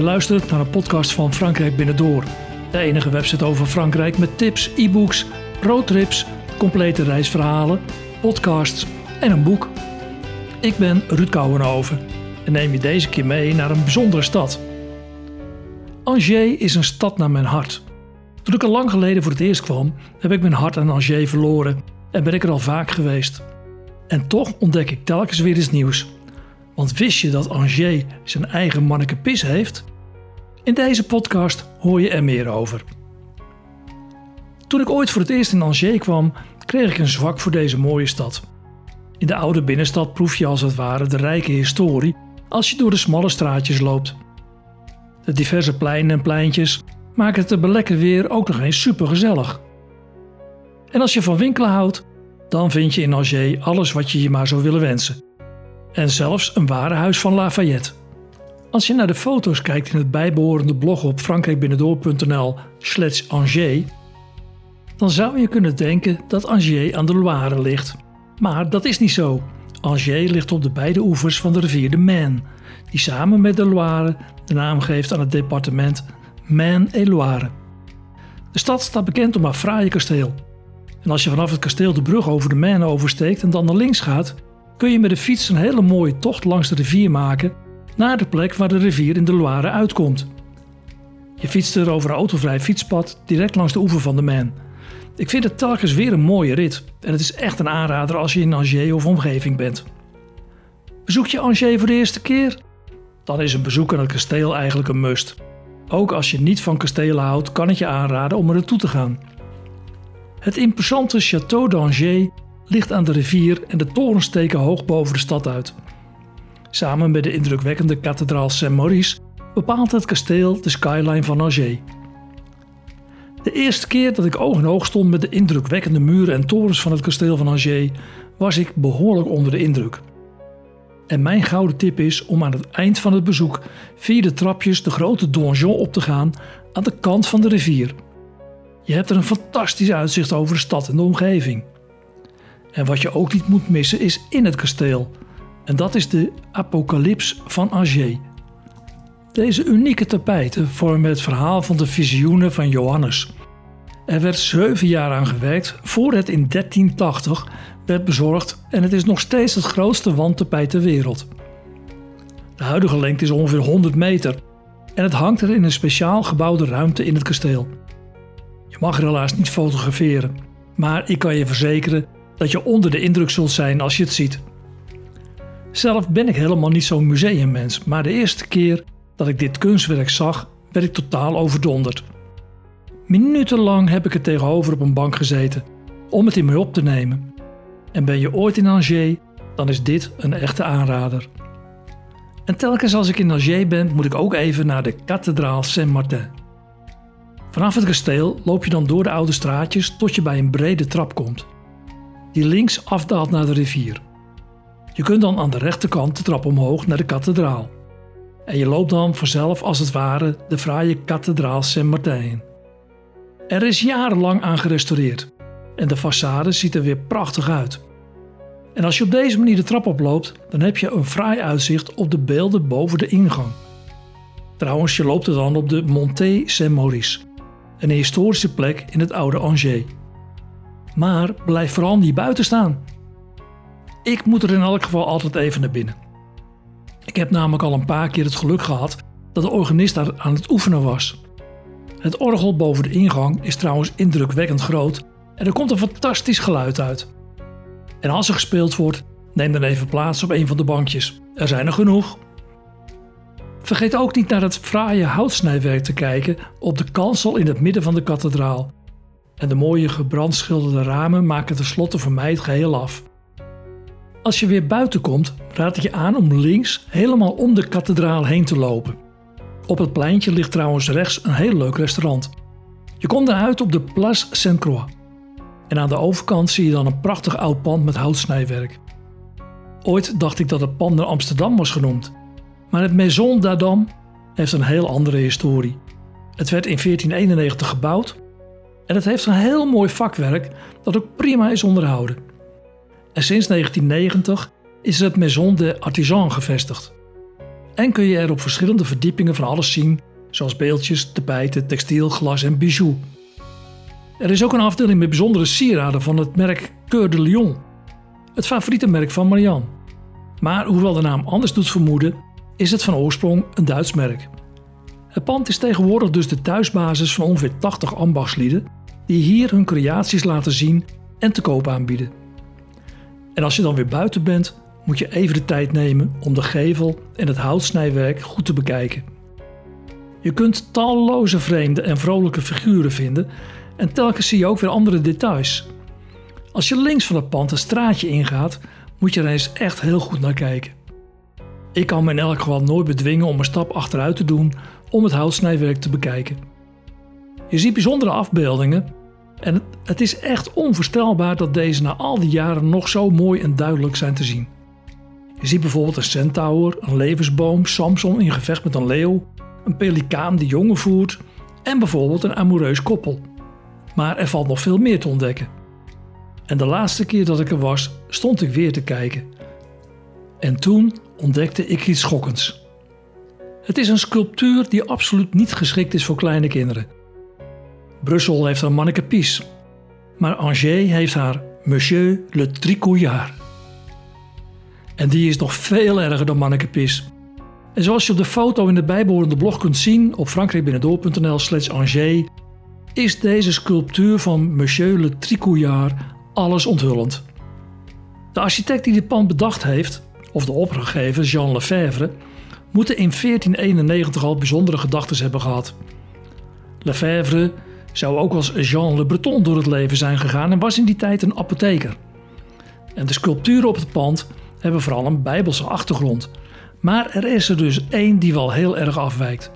Je luistert naar een podcast van Frankrijk Binnendoor. De enige website over Frankrijk met tips, e-books, roadtrips, complete reisverhalen, podcasts en een boek. Ik ben Ruud Kouwenhoven en neem je deze keer mee naar een bijzondere stad. Angers is een stad naar mijn hart. Toen ik er lang geleden voor het eerst kwam, heb ik mijn hart aan Angers verloren en ben ik er al vaak geweest. En toch ontdek ik telkens weer iets nieuws. Want wist je dat Angers zijn eigen manneke pis heeft? In deze podcast hoor je er meer over. Toen ik ooit voor het eerst in Angers kwam, kreeg ik een zwak voor deze mooie stad. In de oude binnenstad proef je als het ware de rijke historie als je door de smalle straatjes loopt. De diverse pleinen en pleintjes maken het er bij lekker weer ook nog eens supergezellig. En als je van winkelen houdt, dan vind je in Angers alles wat je je maar zou willen wensen. En zelfs een warenhuis van Lafayette. Als je naar de foto's kijkt in het bijbehorende blog op frankrijkbinnendoor.nl slash Angers, dan zou je kunnen denken dat Angers aan de Loire ligt. Maar dat is niet zo. Angers ligt op de beide oevers van de rivier de Maine, die samen met de Loire de naam geeft aan het departement Maine-et-Loire. De stad staat bekend om haar fraaie kasteel. En als je vanaf het kasteel de brug over de Maine oversteekt en dan naar links gaat, kun je met de fiets een hele mooie tocht langs de rivier maken naar de plek waar de rivier in de Loire uitkomt. Je fietst er over een autovrij fietspad direct langs de oever van de Maine. Ik vind het telkens weer een mooie rit en het is echt een aanrader als je in Angers of omgeving bent. Bezoek je Angers voor de eerste keer? Dan is een bezoek aan het kasteel eigenlijk een must. Ook als je niet van kastelen houdt, kan het je aanraden om er naartoe te gaan. Het imposante Château d'Angers ligt aan de rivier en de torens steken hoog boven de stad uit. Samen met de indrukwekkende kathedraal Saint-Maurice bepaalt het kasteel de skyline van Angers. De eerste keer dat ik oog in oog stond met de indrukwekkende muren en torens van het kasteel van Angers, was ik behoorlijk onder de indruk. En mijn gouden tip is om aan het eind van het bezoek via de trapjes de grote donjon op te gaan aan de kant van de rivier. Je hebt er een fantastisch uitzicht over de stad en de omgeving. En wat je ook niet moet missen is in het kasteel. En dat is de Apocalyps van Angers. Deze unieke tapijten vormen het verhaal van de visioenen van Johannes. Er werd zeven jaar aan gewerkt voor het in 1380 werd bezorgd en het is nog steeds het grootste wandtapijt ter wereld. De huidige lengte is ongeveer 100 meter en het hangt er in een speciaal gebouwde ruimte in het kasteel. Je mag er helaas niet fotograferen, maar ik kan je verzekeren dat je onder de indruk zult zijn als je het ziet. Zelf ben ik helemaal niet zo'n museummens, maar de eerste keer dat ik dit kunstwerk zag, werd ik totaal overdonderd. Minutenlang heb ik er tegenover op een bank gezeten om het in me op te nemen. En ben je ooit in Angers, dan is dit een echte aanrader. En telkens als ik in Angers ben, moet ik ook even naar de kathedraal Saint-Martin. Vanaf het kasteel loop je dan door de oude straatjes tot je bij een brede trap komt, die links afdaalt naar de rivier. Je kunt dan aan de rechterkant de trap omhoog naar de kathedraal. En je loopt dan vanzelf als het ware de fraaie kathedraal Saint-Martin. Er is jarenlang aan gerestaureerd en de façade ziet er weer prachtig uit. En als je op deze manier de trap oploopt, dan heb je een fraai uitzicht op de beelden boven de ingang. Trouwens, je loopt er dan op de Monté Saint-Maurice, een historische plek in het oude Angers. Maar blijf vooral niet buiten staan. Ik moet er in elk geval altijd even naar binnen. Ik heb namelijk al een paar keer het geluk gehad dat de organist daar aan het oefenen was. Het orgel boven de ingang is trouwens indrukwekkend groot en er komt een fantastisch geluid uit. En als er gespeeld wordt, neem dan even plaats op een van de bankjes. Er zijn er genoeg. Vergeet ook niet naar het fraaie houtsnijwerk te kijken op de kansel in het midden van de kathedraal. En de mooie gebrandschilderde ramen maken tenslotte voor mij het geheel af. Als je weer buiten komt, raad ik je aan om links helemaal om de kathedraal heen te lopen. Op het pleintje ligt trouwens rechts een heel leuk restaurant. Je komt eruit op de Place Saint-Croix. En aan de overkant zie je dan een prachtig oud pand met houtsnijwerk. Ooit dacht ik dat het pand naar Amsterdam was genoemd. Maar het Maison d'Adam heeft een heel andere historie. Het werd in 1491 gebouwd en het heeft een heel mooi vakwerk dat ook prima is onderhouden. En sinds 1990 is het Maison de Artisan gevestigd. en kun je er op verschillende verdiepingen van alles zien, zoals beeldjes, tapijten, textiel, glas en bijou. Er is ook een afdeling met bijzondere sieraden van het merk Coeur de Lion, het favoriete merk van Marianne. Maar hoewel de naam anders doet vermoeden, is het van oorsprong een Duits merk. Het pand is tegenwoordig dus de thuisbasis van ongeveer 80 ambachtslieden die hier hun creaties laten zien en te koop aanbieden. En als je dan weer buiten bent, moet je even de tijd nemen om de gevel en het houtsnijwerk goed te bekijken. Je kunt talloze vreemde en vrolijke figuren vinden en telkens zie je ook weer andere details. Als je links van het pand een straatje ingaat, moet je er eens echt heel goed naar kijken. Ik kan me in elk geval nooit bedwingen om een stap achteruit te doen om het houtsnijwerk te bekijken. Je ziet bijzondere afbeeldingen en het is echt onvoorstelbaar dat deze na al die jaren nog zo mooi en duidelijk zijn te zien. Je ziet bijvoorbeeld een centaur, een levensboom, Samson in gevecht met een leeuw, een pelikaan die jongen voert en bijvoorbeeld een amoureus koppel. Maar er valt nog veel meer te ontdekken. En de laatste keer dat ik er was, stond ik weer te kijken. En toen ontdekte ik iets schokkends. Het is een sculptuur die absoluut niet geschikt is voor kleine kinderen. Brussel heeft haar Manneke Pies, maar Angers heeft haar Monsieur le Tricouillard. En die is nog veel erger dan Manneke Pies. En zoals je op de foto in de bijbehorende blog kunt zien op frankrijkbinnendoor.nl slash Angers, is deze sculptuur van Monsieur le Tricouillard alles onthullend. De architect die dit pand bedacht heeft, of de opdrachtgever Jean Lefebvre, moeten in 1491 al bijzondere gedachten hebben gehad. Lefebvre zou ook als Jean Le Breton door het leven zijn gegaan en was in die tijd een apotheker. En de sculpturen op het pand hebben vooral een bijbelse achtergrond, maar er is er dus één die wel heel erg afwijkt.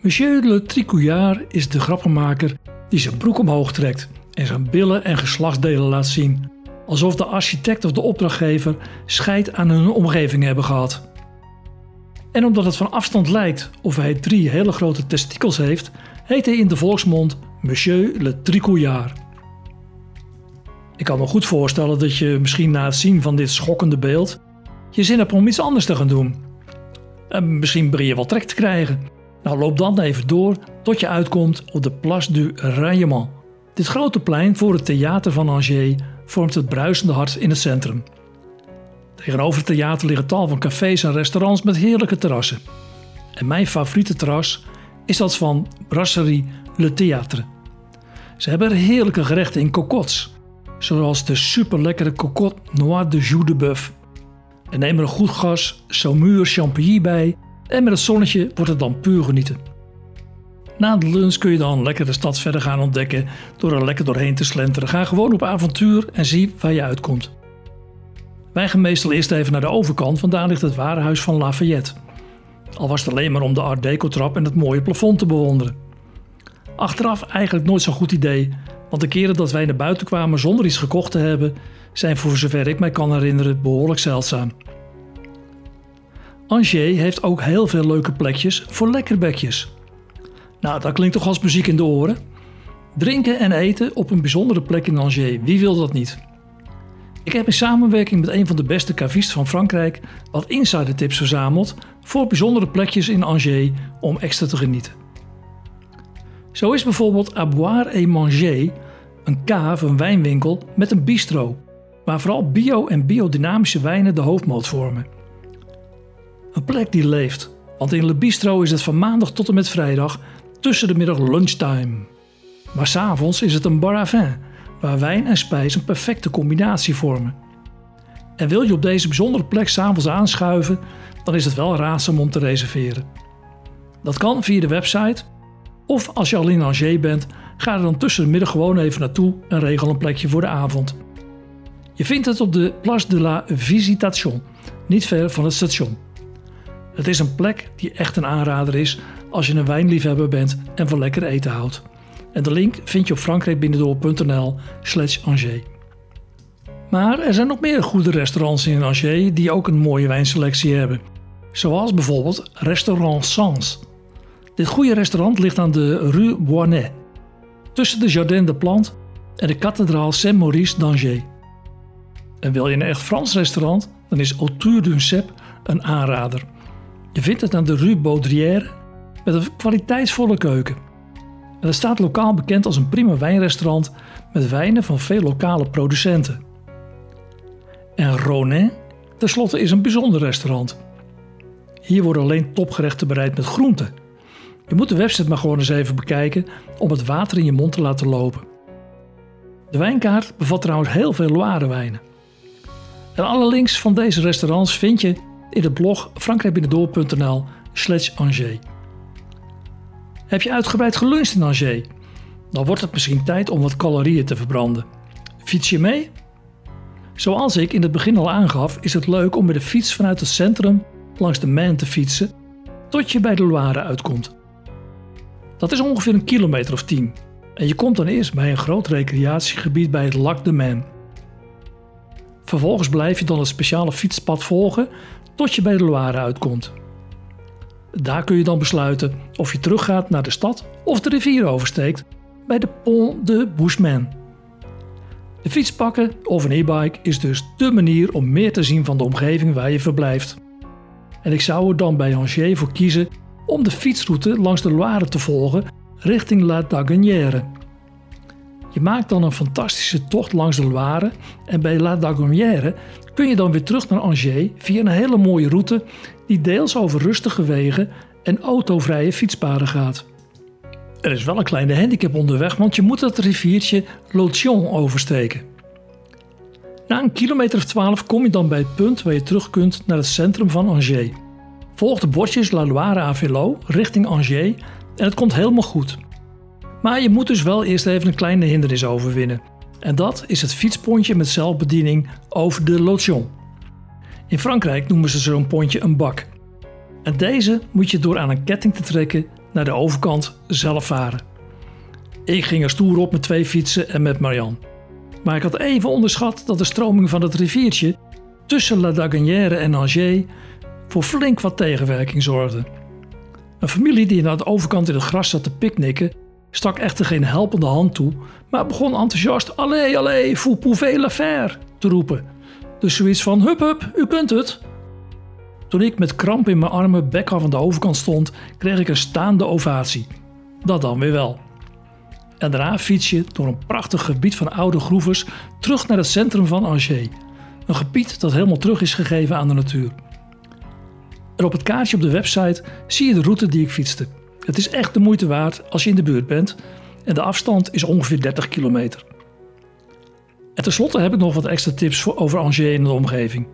Monsieur Le Tricouillard is de grappenmaker die zijn broek omhoog trekt en zijn billen en geslachtsdelen laat zien, alsof de architect of de opdrachtgever scheid aan hun omgeving hebben gehad. En omdat het van afstand lijkt of hij drie hele grote testikels heeft, heet hij in de volksmond Monsieur Le Tricouillard. Ik kan me goed voorstellen dat je misschien na het zien van dit schokkende beeld je zin hebt om iets anders te gaan doen. En misschien begin je wel trek te krijgen. Nou, loop dan even door tot je uitkomt op de Place du Rayement. Dit grote plein voor het theater van Angers vormt het bruisende hart in het centrum. Tegenover het theater liggen tal van cafés en restaurants met heerlijke terrassen. En mijn favoriete terras is dat van Brasserie Le Théâtre. Ze hebben heerlijke gerechten in cocottes, zoals de superlekkere cocotte noir de joux de bœuf. En neem er een goed gas Saumur Champigny bij en met het zonnetje wordt het dan puur genieten. Na de lunch kun je dan lekker de stad verder gaan ontdekken door er lekker doorheen te slenteren. Ga gewoon op avontuur en zie waar je uitkomt. Wij gaan meestal eerst even naar de overkant, want daar ligt het warenhuis van Lafayette. Al was het alleen maar om de Art Deco trap en het mooie plafond te bewonderen. Achteraf eigenlijk nooit zo'n goed idee, want de keren dat wij naar buiten kwamen zonder iets gekocht te hebben, zijn voor zover ik mij kan herinneren behoorlijk zeldzaam. Angers heeft ook heel veel leuke plekjes voor lekkerbekjes. Nou, dat klinkt toch als muziek in de oren? Drinken en eten op een bijzondere plek in Angers, wie wil dat niet? Ik heb in samenwerking met een van de beste cavisten van Frankrijk wat insider tips verzameld voor bijzondere plekjes in Angers om extra te genieten. Zo is bijvoorbeeld À Boire et Manger een cave, een wijnwinkel met een bistro, waar vooral bio- en biodynamische wijnen de hoofdmoot vormen. Een plek die leeft, want in Le Bistro is het van maandag tot en met vrijdag tussen de middag lunchtime. Maar s'avonds is het een bar à vin, waar wijn en spijs een perfecte combinatie vormen. En wil je op deze bijzondere plek s'avonds aanschuiven, dan is het wel raadzaam om te reserveren. Dat kan via de website, of als je al in Angers bent, ga er dan tussen de middag gewoon even naartoe en regel een plekje voor de avond. Je vindt het op de Place de la Visitation, niet ver van het station. Het is een plek die echt een aanrader is als je een wijnliefhebber bent en van lekker eten houdt. En de link vind je op frankrijkbinnendoor.nl slash Angers. Maar er zijn nog meer goede restaurants in Angers die ook een mooie wijnselectie hebben. Zoals bijvoorbeeld Restaurant Sans. Dit goede restaurant ligt aan de Rue Boinet, tussen de Jardin de Plante en de kathedraal Saint-Maurice d'Angers. En wil je een echt Frans restaurant, dan is Autour d'un Cep een aanrader. Je vindt het aan de Rue Baudrière met een kwaliteitsvolle keuken. En het staat lokaal bekend als een prima wijnrestaurant met wijnen van veel lokale producenten. En Ronin, tenslotte, is een bijzonder restaurant. Hier worden alleen topgerechten bereid met groenten. Je moet de website maar gewoon eens even bekijken om het water in je mond te laten lopen. De wijnkaart bevat trouwens heel veel Loire wijnen. En alle links van deze restaurants vind je in het blog frankrijkbinnendoor.nl slash Angers. Heb je uitgebreid geluncht in Angers? Dan wordt het misschien tijd om wat calorieën te verbranden. Fiets je mee? Zoals ik in het begin al aangaf, is het leuk om met de fiets vanuit het centrum langs de Main te fietsen tot je bij de Loire uitkomt. Dat is ongeveer een kilometer of tien en je komt dan eerst bij een groot recreatiegebied bij het Lac de Main. Vervolgens blijf je dan het speciale fietspad volgen tot je bij de Loire uitkomt. Daar kun je dan besluiten of je teruggaat naar de stad of de rivier oversteekt bij de Pont de Bouchemin. De fiets pakken of een e-bike is dus dé manier om meer te zien van de omgeving waar je verblijft. En ik zou er dan bij Angers voor kiezen om de fietsroute langs de Loire te volgen richting La Daguenière. Je maakt dan een fantastische tocht langs de Loire en bij La Daguenière kun je dan weer terug naar Angers via een hele mooie route die deels over rustige wegen en autovrije fietspaden gaat. Er is wel een kleine handicap onderweg, want je moet het riviertje Lotion oversteken. Na een kilometer of twaalf kom je dan bij het punt waar je terug kunt naar het centrum van Angers. Volg de bordjes La Loire à vélo richting Angers en het komt helemaal goed. Maar je moet dus wel eerst even een kleine hindernis overwinnen. En dat is het fietspontje met zelfbediening over de Lotion. In Frankrijk noemen ze zo'n pontje een bak. En deze moet je door aan een ketting te trekken naar de overkant zelf varen. Ik ging er stoer op met twee fietsen en met Marianne. Maar ik had even onderschat dat de stroming van het riviertje tussen La Daguenière en Angers voor flink wat tegenwerking zorgde. Een familie die naar de overkant in het gras zat te picknicken, stak echter geen helpende hand toe, maar begon enthousiast Allee, allee, vous pouvez le faire te roepen. Dus zoiets van hup hup, u kunt het. Toen ik met kramp in mijn armen bek af aan de overkant stond, kreeg ik een staande ovatie. Dat dan weer wel. En daarna fiets je door een prachtig gebied van oude groeves terug naar het centrum van Angers. Een gebied dat helemaal terug is gegeven aan de natuur. En op het kaartje op de website zie je de route die ik fietste. Het is echt de moeite waard als je in de buurt bent en de afstand is ongeveer 30 kilometer. En tenslotte heb ik nog wat extra tips voor over Angers en de omgeving.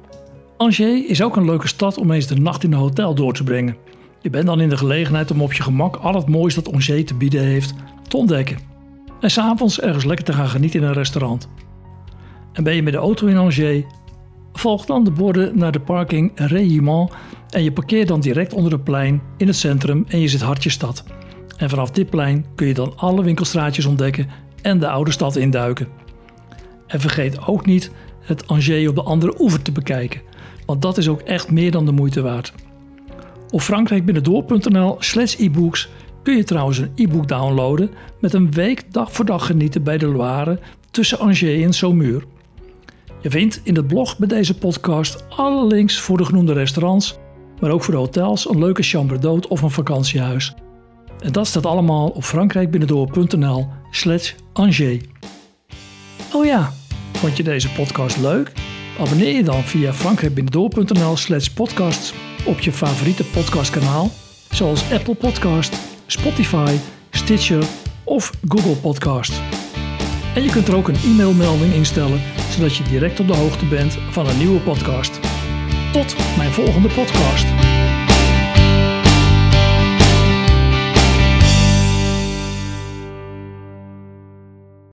Angers is ook een leuke stad om eens de nacht in een hotel door te brengen. Je bent dan in de gelegenheid om op je gemak al het moois dat Angers te bieden heeft te ontdekken. En s'avonds ergens lekker te gaan genieten in een restaurant. En ben je met de auto in Angers, volg dan de borden naar de parking Régiment en je parkeert dan direct onder het plein in het centrum en je zit hartje stad. En vanaf dit plein kun je dan alle winkelstraatjes ontdekken en de oude stad induiken. En vergeet ook niet het Angers op de andere oever te bekijken, want dat is ook echt meer dan de moeite waard. Op frankrijkbinnendoor.nl slash e-books kun je trouwens een e-book downloaden met een week dag voor dag genieten bij de Loire tussen Angers en Saumur. Je vindt in het blog bij deze podcast alle links voor de genoemde restaurants, maar ook voor de hotels, een leuke chambre d'hôte of een vakantiehuis. En dat staat allemaal op frankrijkbinnendoor.nl slash Angers. Oh ja, vond je deze podcast leuk? Abonneer je dan via frankrijkbinnendoor.nl slash podcasts op je favoriete podcastkanaal, zoals Apple Podcast, Spotify, Stitcher of Google Podcast. En je kunt er ook een e-mailmelding instellen, zodat je direct op de hoogte bent van een nieuwe podcast. Tot mijn volgende podcast.